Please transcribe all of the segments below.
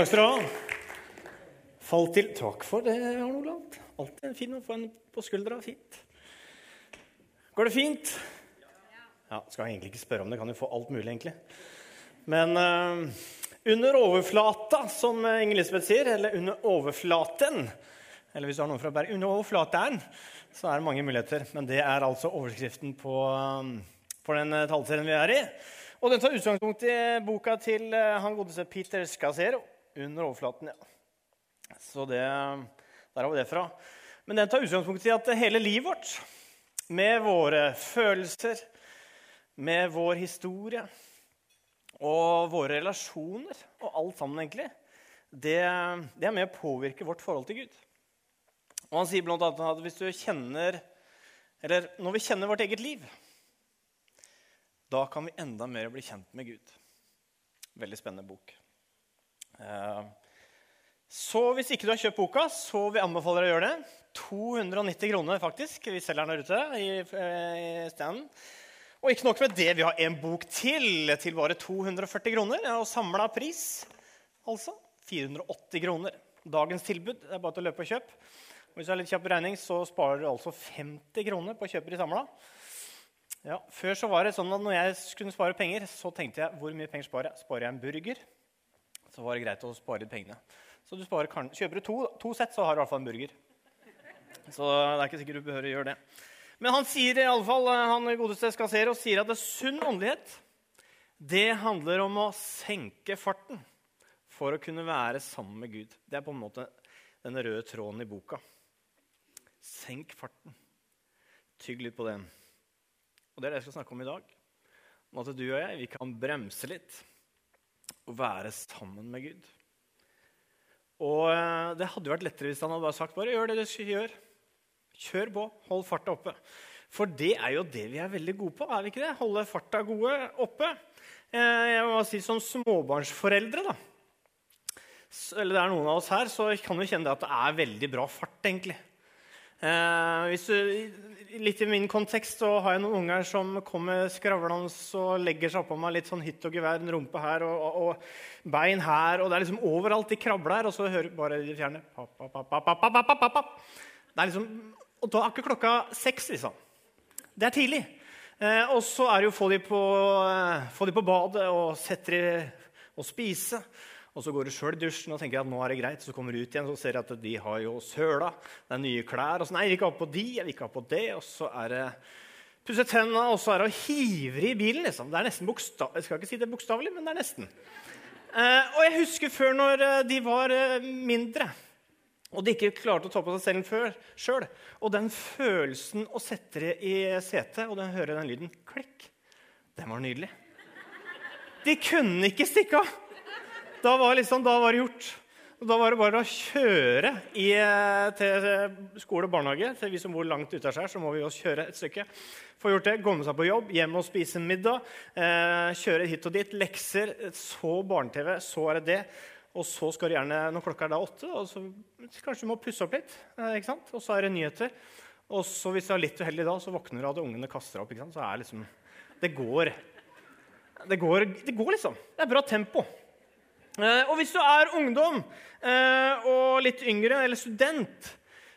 Takk skal du ha. Fall til Takk for det, Arne Olav. Alltid fin å få en på skuldra. Fint. Går det fint? Ja, Skal egentlig ikke spørre om det. Kan jo få alt mulig, egentlig. Men uh, under overflata, som Inger Lisbeth sier, eller under overflaten Eller hvis du har noen fra Berg, under overflaten, så er det mange muligheter. Men det er altså overskriften på, um, for den taleserien vi er i. Og den tar utgangspunkt i boka til han godeste Peter Scasero. Under overflaten, ja. Så det, der har vi det fra. Men den tar utgangspunkt i at hele livet vårt, med våre følelser, med vår historie og våre relasjoner og alt sammen, egentlig, det, det er med å påvirke vårt forhold til Gud. Og Han sier blant annet at hvis du kjenner, eller når vi kjenner vårt eget liv, da kan vi enda mer bli kjent med Gud. Veldig spennende bok. Eh, så hvis ikke du har kjøpt boka, så vil jeg anbefale deg å gjøre det. 290 kroner, faktisk. Vi selger den der ute i, eh, i standen. Og ikke nok med det, vi har en bok til til bare 240 kroner. Og samla pris altså 480 kroner. Dagens tilbud det er bare til å løpe og kjøpe. Hvis du har litt kjapp regning, så sparer du altså 50 kroner på å kjøpe de samla. Ja, før så var det sånn at når jeg skulle spare penger, så tenkte jeg hvor mye penger sparer jeg? Sparer jeg en burger, så var det greit å spare litt pengene. Så du kjøper du to, to sett, så har du i hvert fall en burger. Så det er ikke sikkert du behøver å gjøre det. Men han sier i alle fall, eh, han godeste Skasero sier at det er sunn åndelighet det handler om å senke farten for å kunne være sammen med Gud. Det er på en måte den røde tråden i boka. Senk farten. Tygg litt på den. Og Det er det jeg skal snakke om i dag. Om at du og jeg vi kan bremse litt og være sammen med Gud. Og eh, Det hadde vært lettere hvis han hadde bare sagt bare gjør det du gjør. Kjør på. Hold farta oppe. For det er jo det vi er veldig gode på. er vi ikke det? Holde farta gode oppe. Eh, jeg må si Som småbarnsforeldre da. eller det er noen av oss her, så kan vi kjenne at det er veldig bra fart. egentlig. Eh, hvis du, litt I min kontekst så har jeg noen unger som kommer skravlende og legger seg oppå meg litt sånn hytt og gevær, en rumpe her og, og, og, bein her. og Det er liksom overalt de krabler, og så hører bare de fjerne. Det er liksom og da er ikke klokka seks, liksom. Det er tidlig. Eh, og så er det jo å få de på, eh, på badet og sette de og spise. Og så går du sjøl i dusjen og tenker at nå er det greit. Så kommer du ut igjen og ser at de har jo søla. Det er nye klær. Og så nei, jeg vil ikke ha på de, jeg vil ikke ha på det. Og så er det pusse tenna, og så er det å hive i bilen. liksom. Det er nesten bokstav... Jeg skal ikke si det bokstavelig, men det er nesten. Eh, og jeg husker før når eh, de var eh, mindre og de ikke klarte å ta på seg selv sjøl. Og den følelsen å sette det i setet og den, høre den lyden klikk, den var nydelig. De kunne ikke stikke av! Da var, liksom, da var det gjort. Da var det bare å kjøre i, til skole og barnehage. Til vi som bor langt ute av skjær, så må vi også kjøre et stykke. Få gjort det, Gå med seg på jobb, hjem og spise middag. Eh, kjøre hit og dit. Lekser. Så barne-TV. Så er det det. Og så skal du gjerne, når klokka er da åtte, og så kanskje du må pusse opp litt. Eh, ikke sant? Og så er det nyheter. Og så hvis du er litt uheldig da, så våkner du av at ungene kaster opp. ikke sant? Så er liksom, det går. Det går, det går liksom. Det er bra tempo. Eh, og hvis du er ungdom eh, og litt yngre, eller student,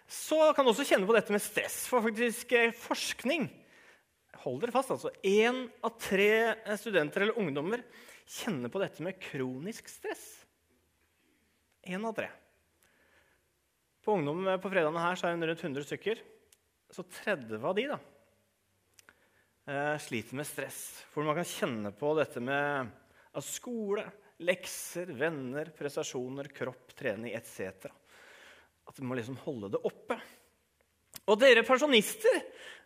så kan du også kjenne på dette med stress. For faktisk forskning Hold dere fast. altså, Én av tre studenter eller ungdommer kjenner på dette med kronisk stress. Én av tre. På ungdom på fredagene her så er det rundt 100 stykker. Så 30 av de da, eh, sliter med stress. For man kan kjenne på dette med skole, lekser, venner, prestasjoner, kropp, trening etc. At vi må liksom holde det oppe. Og dere pensjonister,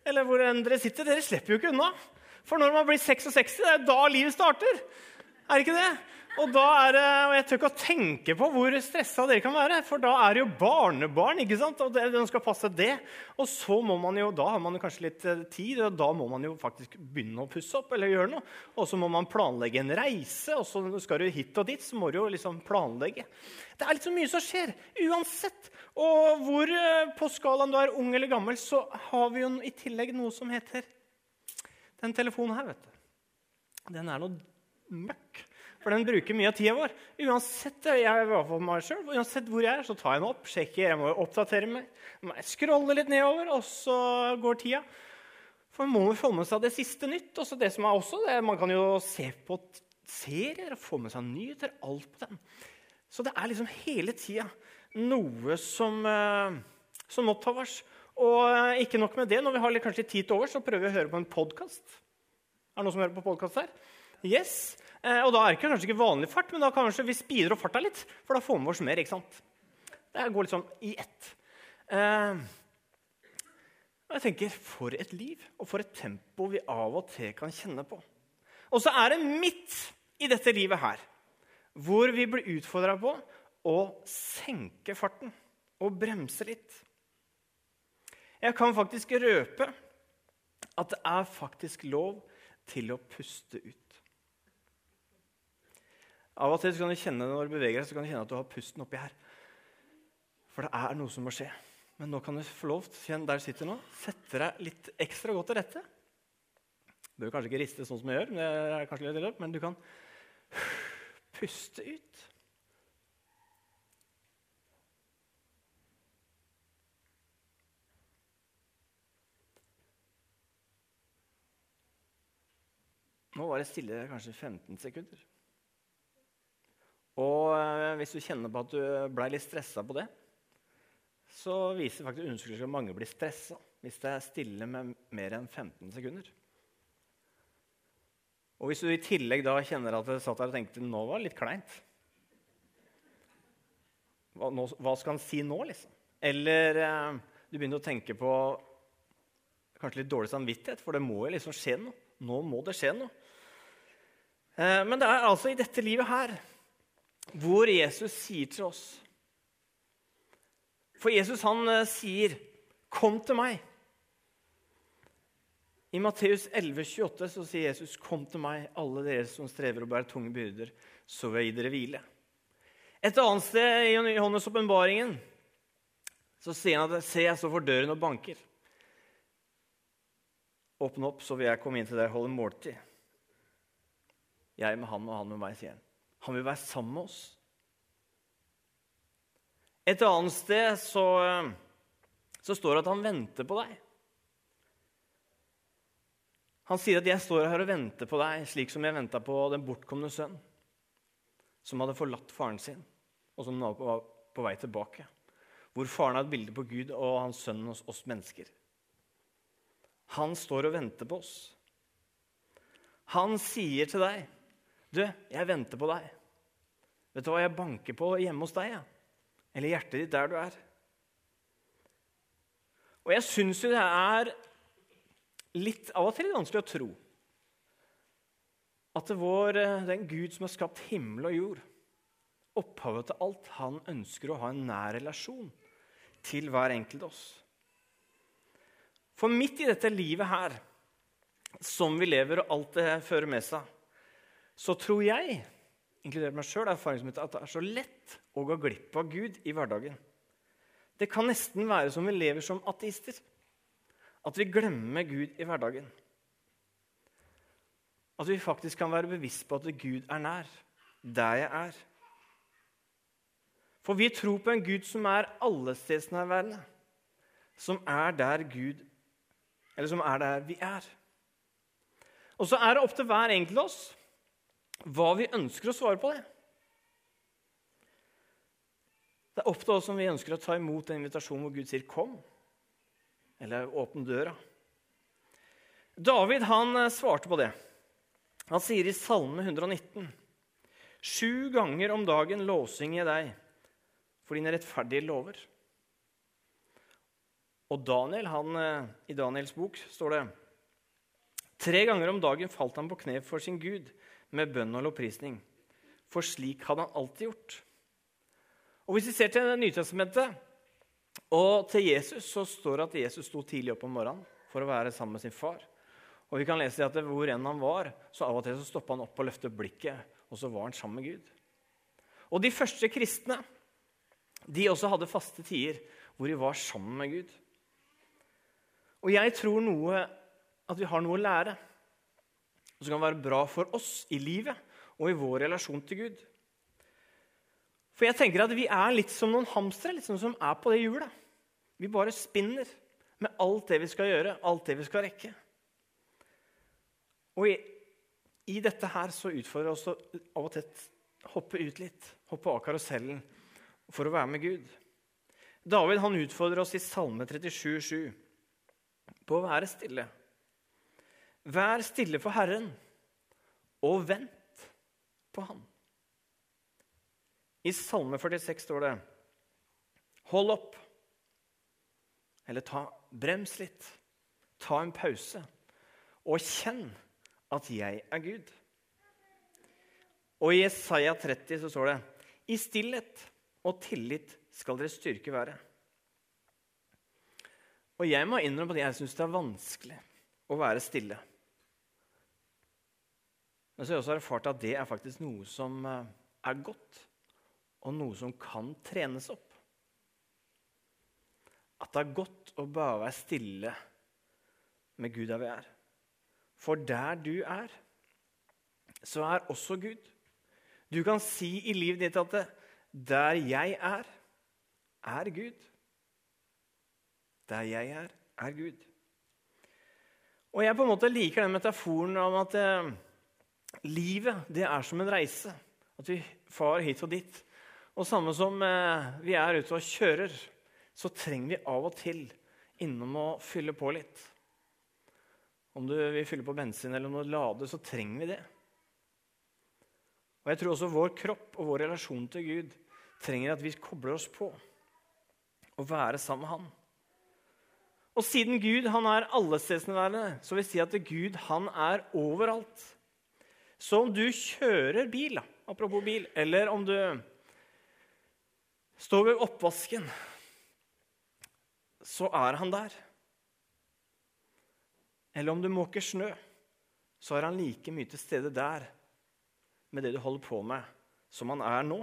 eller hvor enn dere sitter, dere slipper jo ikke unna. For når man blir 66, det er da livet starter. Er det ikke det? Og da er det, og Jeg tør ikke å tenke på hvor stressa dere kan være. For da er det jo barnebarn, ikke sant? og de skal passe det. Og så må man jo, da har man kanskje litt eh, tid, og da må man jo faktisk begynne å pusse opp. eller gjøre noe. Og så må man planlegge en reise, og så skal du hit og dit. Så må du jo liksom planlegge. Det er litt så mye som skjer. Uansett. Og hvor eh, på skalaen du er ung eller gammel, så har vi jo i tillegg noe som heter den telefonen her. vet du. Den er noe møkk. For den bruker mye av tida vår. Uansett jeg, jeg, meg selv, uansett hvor jeg er, så tar jeg den opp, sjekker, jeg må oppdatere meg. Jeg scroller litt nedover, og så går tida. For man må få med seg det siste nytt. Også det som er også, det, Man kan jo se på serier og få med seg nyheter. Alt på den. Så det er liksom hele tida noe som, eh, som opptar oss. Og eh, ikke nok med det, når vi har litt, kanskje tid til over, så prøver vi å høre på en podkast. Er det noen som hører på podkast her? Yes. Eh, og da er det kanskje ikke vanlig fart, men da kanskje vi speeder opp farta litt. For da får vi oss mer. ikke sant? Det går litt sånn i ett. Og jeg tenker, For et liv og for et tempo vi av og til kan kjenne på. Og så er det midt i dette livet her hvor vi blir utfordra på å senke farten og bremse litt. Jeg kan faktisk røpe at det er faktisk lov til å puste ut. Av og til kan du kjenne når du beveger deg, så kan du kjenne at du har pusten oppi her. For det er noe som må skje. Men nå kan du få lov til der du sitter nå, sette deg litt ekstra godt til rette. Du bør kanskje ikke riste sånn som jeg gjør, men, er kanskje litt men du kan puste ut. Nå var det stille kanskje 15 sekunder. Og eh, hvis du kjenner på at du ble litt stressa på det, så viser faktisk undersøkelser at mange blir stressa hvis det er stille med mer enn 15 sekunder. Og hvis du i tillegg da kjenner at du satt der og tenkte nå var det litt kleint Hva, hva skal han si nå, liksom? Eller eh, du begynner å tenke på kanskje litt dårlig samvittighet, for det må jo liksom skje noe. Nå må det skje noe. Eh, men det er altså i dette livet her hvor Jesus sier til oss For Jesus han eh, sier, 'Kom til meg'. I Matteus 11, 28 så sier Jesus, 'Kom til meg, alle dere som strever og bærer tunge byrder, så vil jeg gi dere hvile'. Et annet sted i Johannes' åpenbaringen så sier han at 'Se, jeg står for døren og banker'. Åpne opp, så vil jeg komme inn til deg og holde måltid. Jeg med han og han med meg, sier han. Han vil være sammen med oss. Et annet sted så, så står det at han venter på deg. Han sier at 'jeg står her og venter på deg', slik som jeg venta på den bortkomne sønn, som hadde forlatt faren sin, og som nå var på vei tilbake. Hvor faren har et bilde på Gud og hans sønn hos oss mennesker. Han står og venter på oss. Han sier til deg 'Du, jeg venter på deg.' 'Vet du hva, jeg banker på hjemme hos deg.' Ja. Eller hjertet ditt der du er. Og jeg syns jo det er litt av og til vanskelig å tro at det var eh, den Gud som har skapt himmel og jord, opphavet til alt, han ønsker å ha en nær relasjon til hver enkelt av oss. For midt i dette livet her, som vi lever, og alt det fører med seg, så tror jeg inkludert meg sjøl, at det er så lett å gå glipp av Gud i hverdagen. Det kan nesten være som vi lever som ateister. At vi glemmer Gud i hverdagen. At vi faktisk kan være bevisst på at Gud er nær, der jeg er. For vi tror på en Gud som er allestedsnærværende. Som er der Gud Eller som er der vi er. Og så er det opp til hver enkelt av oss hva vi ønsker å svare på det. Det er opp til oss om vi ønsker å ta imot den invitasjonen hvor Gud sier 'kom', eller 'åpne døra'. David han eh, svarte på det. Han sier i Salme 119.: Sju ganger om dagen lovsynger jeg deg for dine rettferdige lover. Og Daniel, han, eh, i Daniels bok står det Tre ganger om dagen falt han på kne for sin Gud med bønn og lovprisning. For slik hadde han alltid gjort. Og Hvis vi ser til Nytestamentet og til Jesus, så står det at Jesus sto tidlig opp om morgenen for å være sammen med sin far. Og vi kan lese at Hvor enn han var, så av og til så stoppa han opp og løftet blikket, og så var han sammen med Gud. Og De første kristne de også hadde faste tider hvor de var sammen med Gud. Og jeg tror noe, at vi har noe å lære og som kan være bra for oss i livet, og i vår relasjon til Gud. For jeg tenker at vi er litt som noen hamstere liksom, som er på det hjulet. Vi bare spinner med alt det vi skal gjøre, alt det vi skal rekke. Og i, i dette her så utfordrer oss av og til hoppe ut litt. Hoppe av karusellen for å være med Gud. David han utfordrer oss i Salme 37, 37,7 på å være stille. Vær stille for Herren, og vent på Han. I Salme 46 står det Hold opp. Eller ta, brems litt. Ta en pause. Og kjenn at jeg er Gud. Og i Isaiah 30 så står det I stillhet og tillit skal deres styrke være. Og jeg må innrømme at jeg syns det er vanskelig å være stille. Men så har jeg også erfart at det er faktisk noe som eh, er godt, og noe som kan trenes opp. At det er godt å bare være stille med Gud der vi er. For der du er, så er også Gud. Du kan si i livet ditt at det, der jeg er, er Gud. Der jeg er, er Gud. Og jeg på en måte liker den metaforen om at eh, livet det er som en reise. At vi far hit og dit. Og samme som eh, vi er ute og kjører, så trenger vi av og til innom å fylle på litt. Om du vil fylle på bensin eller du lader, så trenger vi det. Og jeg tror også vår kropp og vår relasjon til Gud trenger at vi kobler oss på og være sammen med Han. Og siden Gud han er allestedsnærværende, så vil jeg si at Gud han er overalt. Så om du kjører bil, apropos bil, eller om du står ved oppvasken, så er han der. Eller om du måker snø, så er han like mye til stede der med det du holder på med, som han er nå.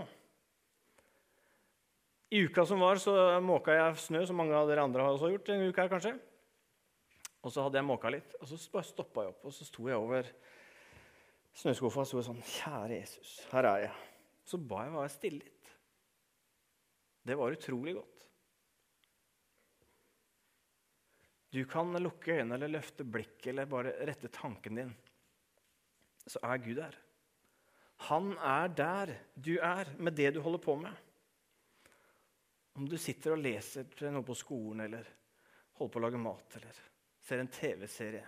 I uka som var, så måka jeg snø, som mange av dere andre har også gjort. en uke her kanskje. Og så hadde jeg måka litt, og så bare stoppa jeg opp og så sto jeg over snøskuffa sto sånn Kjære Jesus, her er jeg. Så ba jeg være stille litt. Det var utrolig godt. Du kan lukke øynene eller løfte blikket eller bare rette tanken din. Så er Gud der. Han er der du er, med det du holder på med. Om du sitter og leser noe på skolen eller holder på å lage mat eller ser en TV-serie,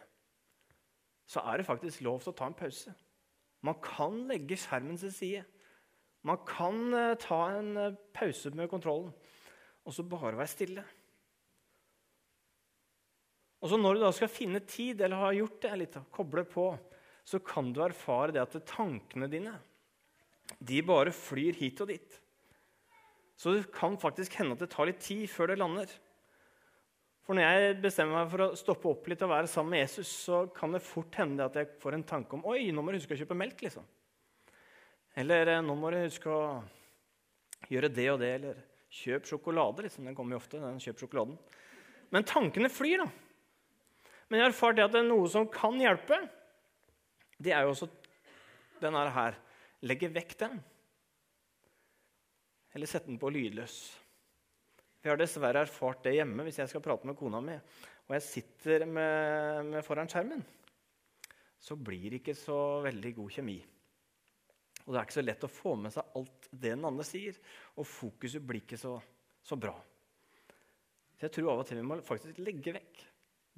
så er det faktisk lov til å ta en pause. Man kan legge skjermen til side. Man kan uh, ta en uh, pause med kontrollen og så bare være stille. Og så Når du da skal finne tid, eller har gjort det litt, koble på, så kan du erfare det at tankene dine de bare flyr hit og dit. Så det kan faktisk hende at det tar litt tid før det lander. For når jeg bestemmer meg for å stoppe opp litt og være sammen med Jesus, så kan det fort hende at jeg får en tanke om Oi, nå må du huske å kjøpe melk. liksom. Eller nå må du huske å gjøre det og det. Eller kjøp sjokolade. liksom. Den kommer jo ofte. den kjøp sjokoladen. Men tankene flyr, da. Men jeg har erfart at det er noe som kan hjelpe. Det er jo også denne her. Legge vekk den. Eller sette den på lydløs. Jeg har dessverre erfart det hjemme hvis jeg skal prate med kona mi og jeg sitter med, med foran skjermen. Så blir det ikke så veldig god kjemi. Og det er ikke så lett å få med seg alt det den andre sier. Og fokuset blir ikke så, så bra. Så jeg tror av og til vi må faktisk legge vekk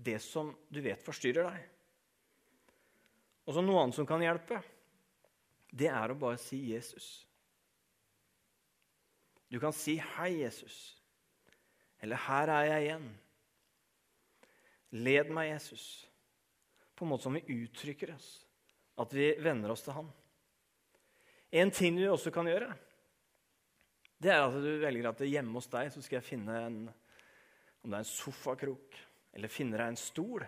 det som du vet forstyrrer deg. Og så noe annet som kan hjelpe, det er å bare si Jesus. Du kan si 'Hei, Jesus', eller 'Her er jeg igjen'. Led meg, Jesus, på en måte som vi uttrykker oss, at vi venner oss til Han. En ting du også kan gjøre, det er at du velger at hjemme hos deg så skal jeg finne en, om det er en sofakrok eller finne deg en stol.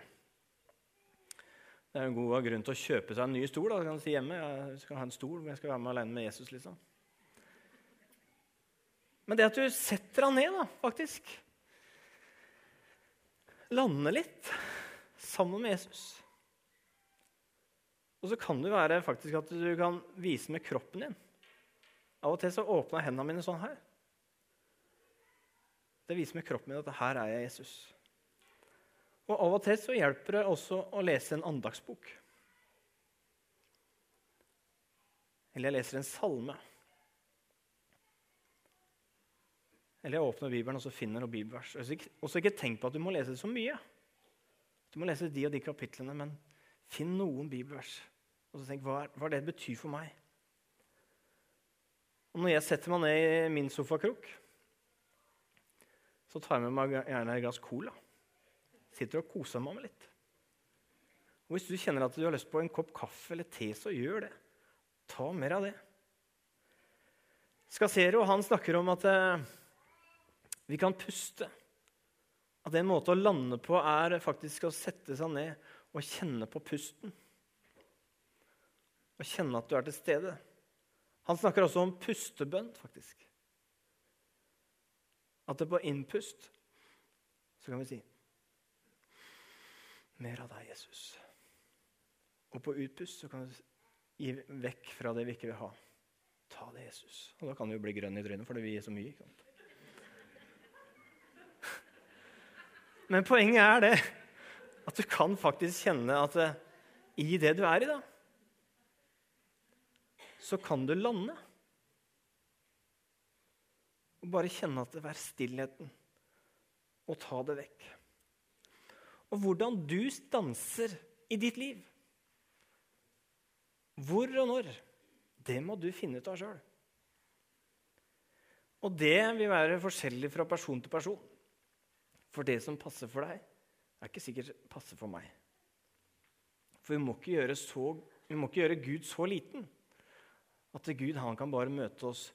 Det er en god grunn til å kjøpe seg en ny stol. Da. Du kan si hjemme jeg skal ha en stol, men jeg skal være med alene med Jesus. liksom. Men det at du setter han ned, da, faktisk Lander litt sammen med Jesus. Og så kan det være faktisk at du kan vise med kroppen din. Av og til så åpner hendene mine sånn her. Det viser med kroppen min at her er jeg Jesus. Og av og til så hjelper det også å lese en andagsbok. Eller jeg leser en salme. Eller jeg åpner Bibelen og så finner noen bibelvers. Og så ikke tenk på at du må lese så mye. Du må lese de og de kapitlene, men finn noen bibelvers. Og så tenk hva, hva det betyr for meg. Og når jeg setter meg ned i min sofakrok, så tar jeg med meg gjerne et glass cola. Sitter og koser meg med litt. Og Hvis du kjenner at du har lyst på en kopp kaffe eller te, så gjør det. Ta mer av det. Skasero han snakker om at eh, vi kan puste. At en måte å lande på er faktisk å sette seg ned og kjenne på pusten. Og kjenne at du er til stede. Han snakker også om pustebønn, faktisk. At det på innpust så kan vi si Mer av deg, Jesus. Og på utpust så kan vi gi vekk fra det vi ikke vil ha. Ta det, Jesus. Og da kan du jo bli grønn i trynet, for det vil gi så mye. ikke sant? Men poenget er det at du kan faktisk kjenne at eh, i det du er i, da, så kan du lande. Og bare kjenne at det er stillheten, og ta det vekk. Og hvordan du stanser i ditt liv, hvor og når, det må du finne ut av sjøl. Og det vil være forskjellig fra person til person. For det som passer for deg, er ikke sikkert passer for meg. For vi må ikke gjøre, så, må ikke gjøre Gud så liten at Gud han kan bare møte oss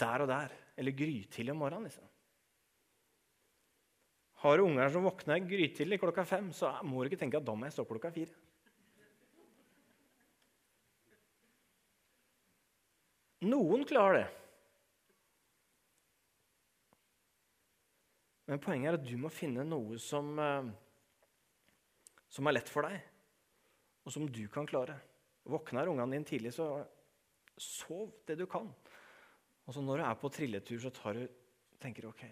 der og der, eller grytidlig om morgenen. liksom. Har du unger som våkner grytidlig klokka fem, så må du ikke tenke at da må jeg stå klokka fire. Noen klarer det. Men poenget er at du må finne noe som, eh, som er lett for deg, og som du kan klare. Våkner ungene dine tidlig, så sov det du kan. Og så når du er på trilletur, så tar du, tenker du OK,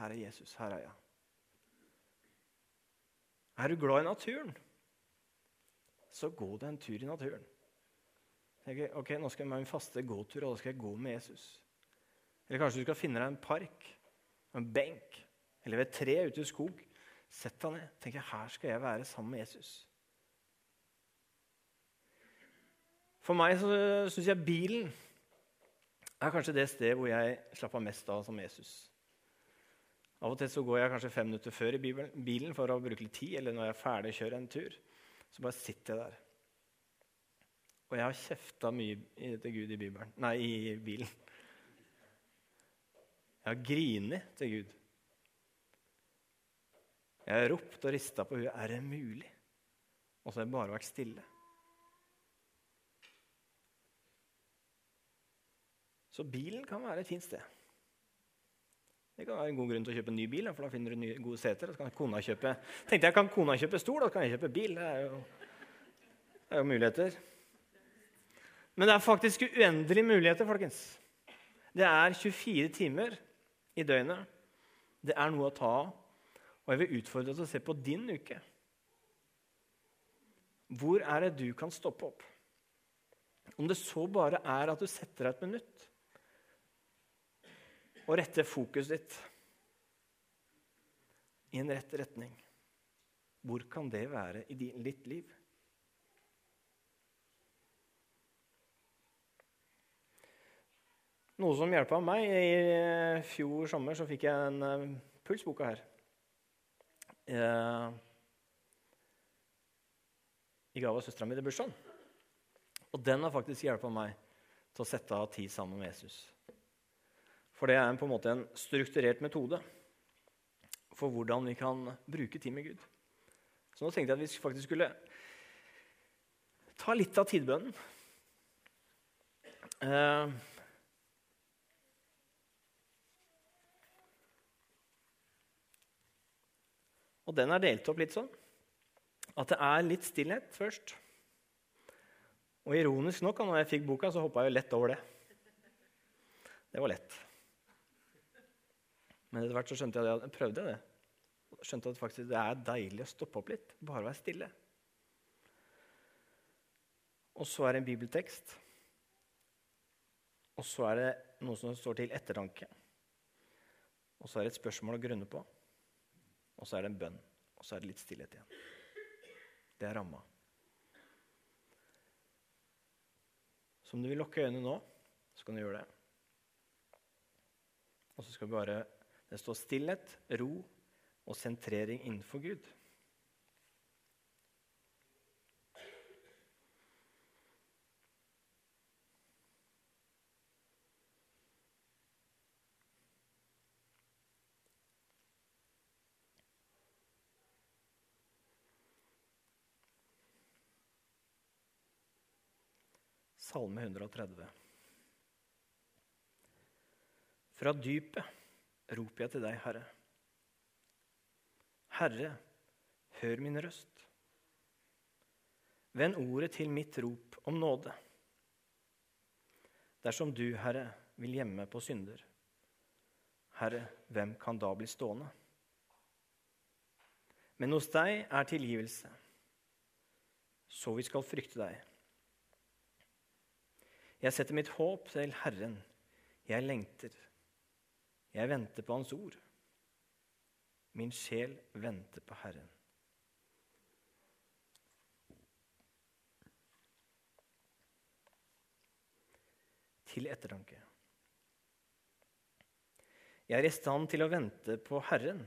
her er Jesus, her er jeg. Er du glad i naturen, så gå deg en tur i naturen. Tenker, ok, Nå skal jeg med en faste gåtur, og da skal jeg gå med Jesus. Eller kanskje du skal finne deg en park, en benk, eller ved et tre ute i skog. Sett deg ned. Tenk, her skal jeg være sammen med Jesus. For meg så syns jeg bilen er kanskje det stedet hvor jeg slapper mest av som Jesus. Av og til så går jeg kanskje fem minutter før i bilen for å bruke litt tid, eller når jeg er ferdig å kjøre en tur. Så bare sitter jeg der. Og jeg har kjefta mye til Gud i, Nei, i bilen. Jeg har grinet til Gud. Jeg har ropt og rista på huet. Er det mulig? Og så har jeg bare vært stille. Så bilen kan være et fint sted. Det kan være en god grunn til å kjøpe en ny bil, for da finner du nye, gode seter. Så kan kona kjøpe, tenkte jeg, kan kona kjøpe stol, da kan jeg kjøpe bil. Det er jo, det er jo muligheter. Men det er faktisk uendelige muligheter, folkens. Det er 24 timer i døgnet. Det er noe å ta av. Og jeg vil utfordre deg til å se på din uke. Hvor er det du kan stoppe opp? Om det så bare er at du setter deg et minutt og retter fokuset ditt i en rett retning. Hvor kan det være i ditt liv? Noe som hjelpa meg I fjor sommer så fikk jeg en uh, pulsboka her. Uh, I gave av søstera mi til bursdagen. Og den har faktisk hjelpa meg til å sette av tid sammen med Jesus. For det er på en måte en strukturert metode for hvordan vi kan bruke tid med Gud. Så nå tenkte jeg at vi faktisk skulle ta litt av tidbønnen. Uh, Og den er delt opp litt sånn at det er litt stillhet først. Og ironisk nok, når jeg fikk boka, så hoppa jeg lett over det. Det var lett. Men etter hvert så skjønte jeg det. Jeg prøvde det. Skjønte at faktisk det er deilig å stoppe opp litt. Bare være stille. Og så er det en bibeltekst. Og så er det noe som står til ettertanke. Og så er det et spørsmål å grunne på. Og så er det en bønn. Og så er det litt stillhet igjen. Det er ramma. Så om du vil lukke øynene nå, så kan du gjøre det. Og så skal vi bare Det står stillhet, ro og sentrering innenfor Gud. Salme 130. Fra dypet roper jeg til deg, Herre. Herre, hør min røst. Vend ordet til mitt rop om nåde. Dersom du, Herre, vil gjemme på synder, Herre, hvem kan da bli stående? Men hos deg er tilgivelse, så vi skal frykte deg. Jeg setter mitt håp til Herren. Jeg lengter. Jeg venter på Hans ord. Min sjel venter på Herren. Til ettertanke. Jeg er i stand til å vente på Herren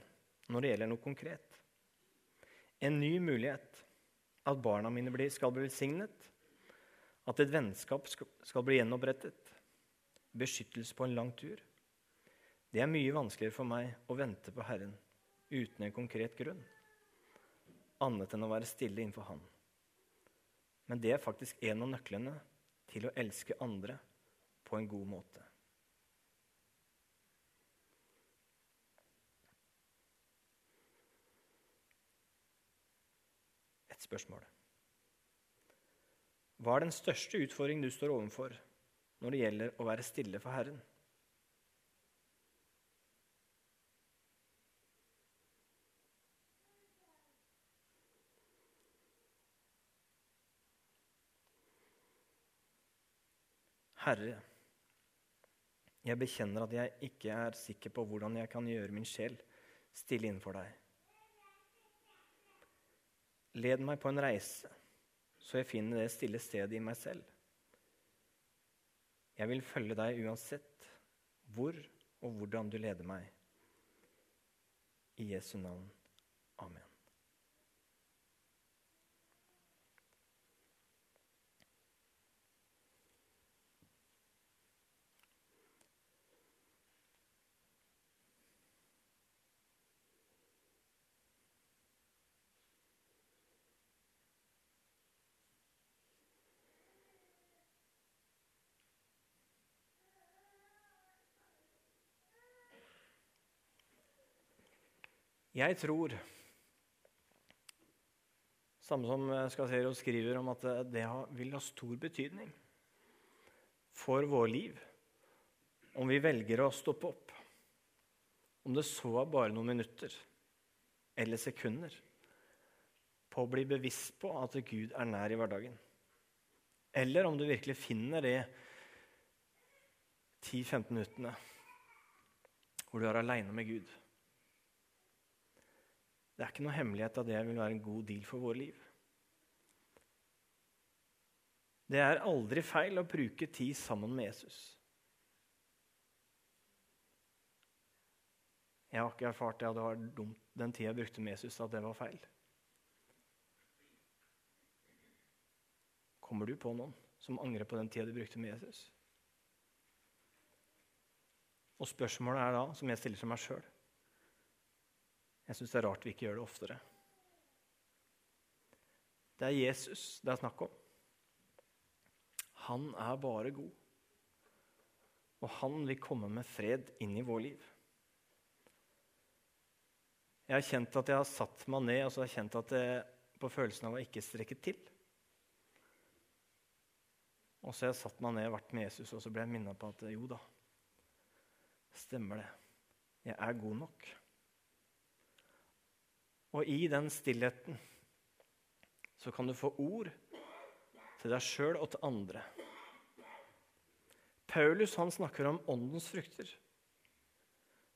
når det gjelder noe konkret. En ny mulighet. At barna mine skal bli velsignet at et vennskap skal bli gjenopprettet. Beskyttelse på en lang tur. Det er mye vanskeligere for meg å vente på Herren uten en konkret grunn, annet enn å være stille innenfor Han. Men det er faktisk en av nøklene til å elske andre på en god måte. Et spørsmål. Hva er den største utfordringen du står overfor når det gjelder å være stille for Herren? Herre, jeg bekjenner at jeg ikke er sikker på hvordan jeg kan gjøre min sjel stille innenfor deg. Led meg på en reise så jeg finner det stille stedet i meg selv. Jeg vil følge deg uansett hvor og hvordan du leder meg. I Jesu navn. Amen. Jeg tror, samme som Skasero skriver om at det vil ha stor betydning for vår liv om vi velger å stoppe opp, om det så er bare noen minutter eller sekunder, på å bli bevisst på at Gud er nær i hverdagen. Eller om du virkelig finner det 10-15 minuttene hvor du er aleine med Gud. Det er ikke noe hemmelighet at det vil være en god deal for våre liv. Det er aldri feil å bruke tid sammen med Jesus. Jeg har ikke erfart at det var dumt den tida jeg brukte med Jesus, at det var feil. Kommer du på noen som angrer på den tida du brukte med Jesus? Og spørsmålet er da, som jeg stiller til meg sjøl jeg syns det er rart vi ikke gjør det oftere. Det er Jesus det er snakk om. Han er bare god. Og han vil komme med fred inn i vår liv. Jeg har kjent at jeg har satt meg ned og så har jeg kjent at det på følelsen av å ikke strekke til. Og så har jeg satt meg ned og vært med Jesus, og så ble jeg minnet på at jo da, stemmer det. Jeg er god nok. Og i den stillheten så kan du få ord til deg sjøl og til andre. Paulus han snakker om åndens frukter.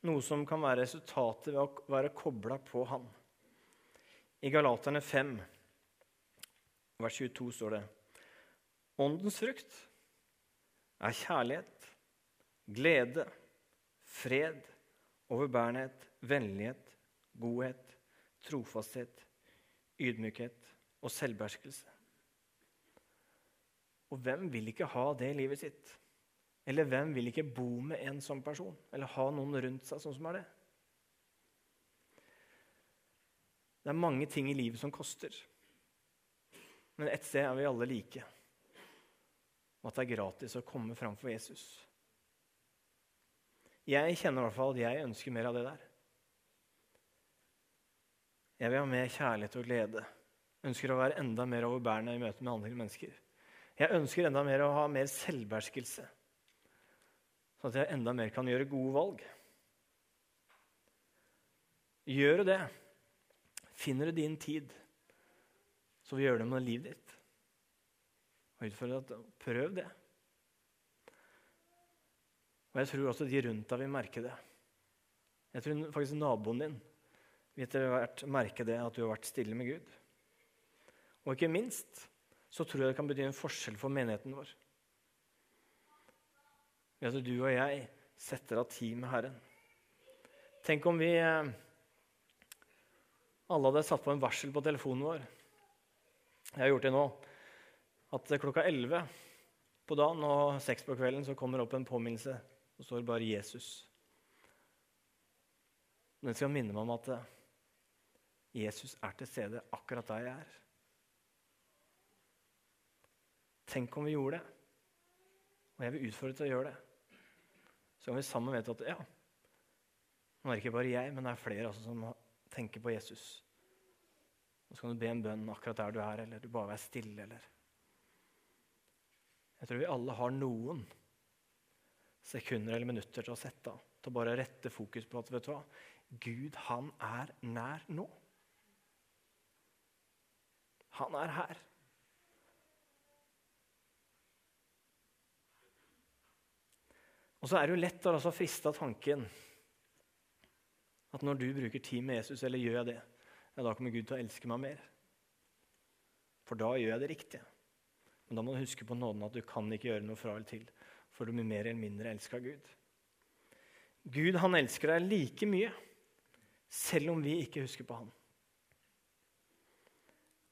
Noe som kan være resultatet ved å være kobla på han. I Galaterne 5, vers 22, står det Åndens frukt er kjærlighet, glede, fred, overbærenhet, vennlighet, godhet, trofasthet, ydmykhet og selvbeherskelse. Og hvem vil ikke ha det i livet sitt? Eller hvem vil ikke bo med en sånn person? Eller ha noen rundt seg sånn som er det? Det er mange ting i livet som koster. Men ett sted er vi alle like og at det er gratis å komme fram for Jesus. Jeg kjenner i hvert fall at jeg ønsker mer av det der. Jeg vil ha mer kjærlighet og glede. Jeg Ønsker å være enda mer overbærende i møte med andre mennesker. Jeg ønsker enda mer å ha mer selvbeherskelse, sånn at jeg enda mer kan gjøre gode valg. Gjør du det, finner du din tid, så vil gjøre det med livet ditt. Og utfordre at prøv det. Og jeg tror også de rundt deg vil merke det. Jeg tror faktisk naboen din vil etter hvert merke det at du har vært stille med Gud. Og ikke minst så tror jeg det kan bety en forskjell for menigheten vår. Ved at du og jeg setter av tid med Herren. Tenk om vi eh, alle hadde satt på en varsel på telefonen vår. Jeg har gjort det nå at klokka 11 på dagen og 6 på kvelden så kommer det opp en påminnelse. Og står bare 'Jesus'. Den skal minne meg om at eh, Jesus er til stede akkurat der jeg er. Tenk om vi gjorde det. Og jeg vil utfordre til å gjøre det. Så kan vi sammen vite at ja, nå er det ikke bare jeg, men det er flere altså, som tenker på Jesus. Og så kan du be en bønn akkurat der du er, eller du bare være stille. eller... Jeg tror vi alle har noen sekunder eller minutter til å sette av. Til å bare rette fokus på at vet du hva? Gud, han er nær nå. Han er her. Og så er det jo lett å altså friste av tanken at når du bruker tid med Jesus, eller gjør jeg det, ja, da kommer Gud til å elske meg mer. For da gjør jeg det riktige. Men da må du huske på nåden at du kan ikke gjøre noe fra eller til, for du blir mer eller mindre elska av Gud. Gud han elsker deg like mye, selv om vi ikke husker på han.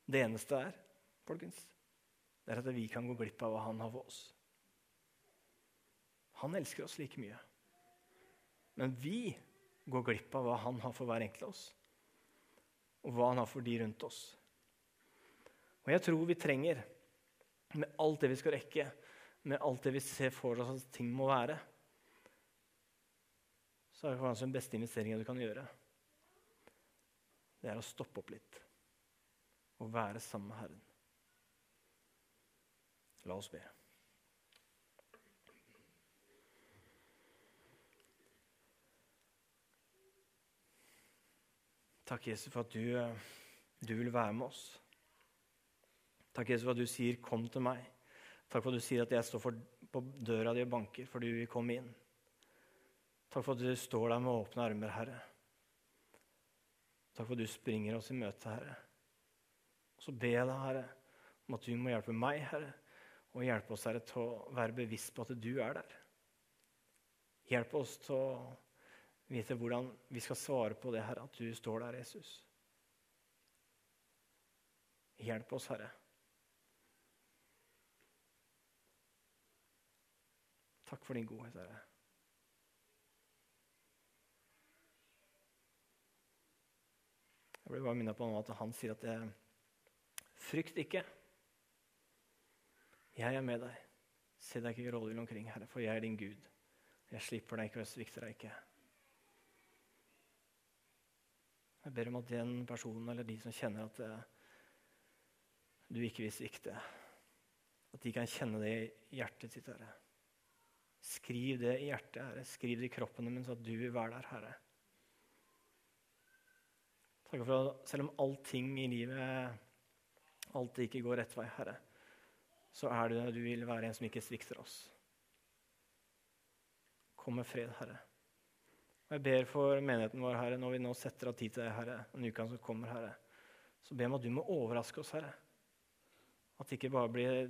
Det eneste er, folkens, det er at vi kan gå glipp av hva han har for oss. Han elsker oss like mye. Men vi går glipp av hva han har for hver enkelt av oss, og hva han har for de rundt oss. Og jeg tror vi trenger med alt det vi skal rekke, med alt det vi ser for oss at ting må være, så er det kanskje den beste investeringen du kan gjøre. Det er å stoppe opp litt og være sammen med Herren. La oss be. Takk, Jesus, for at du, du vil være med oss. Takk, Jesus, for at du sier 'kom til meg'. Takk for at du sier at jeg står for, på døra di og banker, for du vil komme inn. Takk for at du står der med åpne armer, Herre. Takk for at du springer oss i møte, Herre. Så be deg, Herre, om at du må hjelpe meg, Herre, og hjelpe oss, Herre, til å være bevisst på at du er der. Hjelp oss til å vite hvordan vi skal svare på det, Herre, at du står der, Jesus. Hjelp oss, Herre. Takk for din godhet, Herre. Jeg ble bare minnet på at han sier at jeg, frykt ikke. Jeg er med deg. Se deg ikke rådvill omkring, Herre, for jeg er din Gud. Jeg slipper deg ikke og jeg svikter deg ikke. Jeg ber om at den personen eller de som kjenner at eh, du ikke vil svikte, At de kan kjenne det i hjertet sitt, Herre. Skriv det i hjertet, Herre. Skriv det i kroppen deres at du vil være der, Herre. Takk for at selv om allting i livet alltid ikke går rett vei, Herre, så er det du vil være en som ikke svikter oss. Kom med fred, Herre. Og Jeg ber for menigheten vår, Herre, når vi nå setter av tid til deg, Herre, den uka som kommer, Herre, så ber jeg om at du må overraske oss, Herre. At det ikke bare blir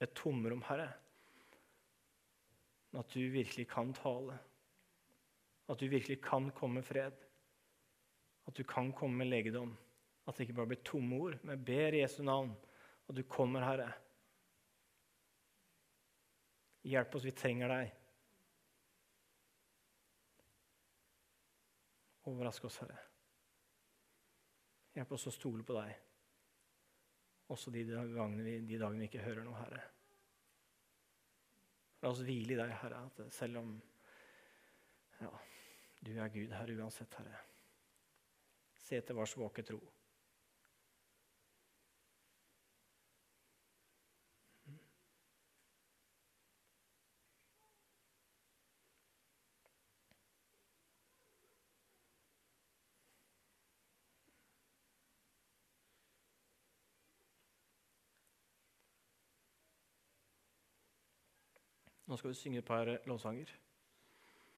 et tomrom, Herre, men at du virkelig kan tale. At du virkelig kan komme med fred. At du kan komme med legedom. At det ikke bare blir tomme ord. Men jeg ber i Jesu navn at du kommer, Herre. Hjelp oss, vi trenger deg. Overrask oss, Herre. Hjelp oss å stole på deg, også de dagene vi, de dagene vi ikke hører noe, Herre. La oss hvile i deg, Herre, at selv om ja, du er Gud, Herre, uansett, Herre. Se til vår svake tro. Nå skal vi synge et par lovsanger.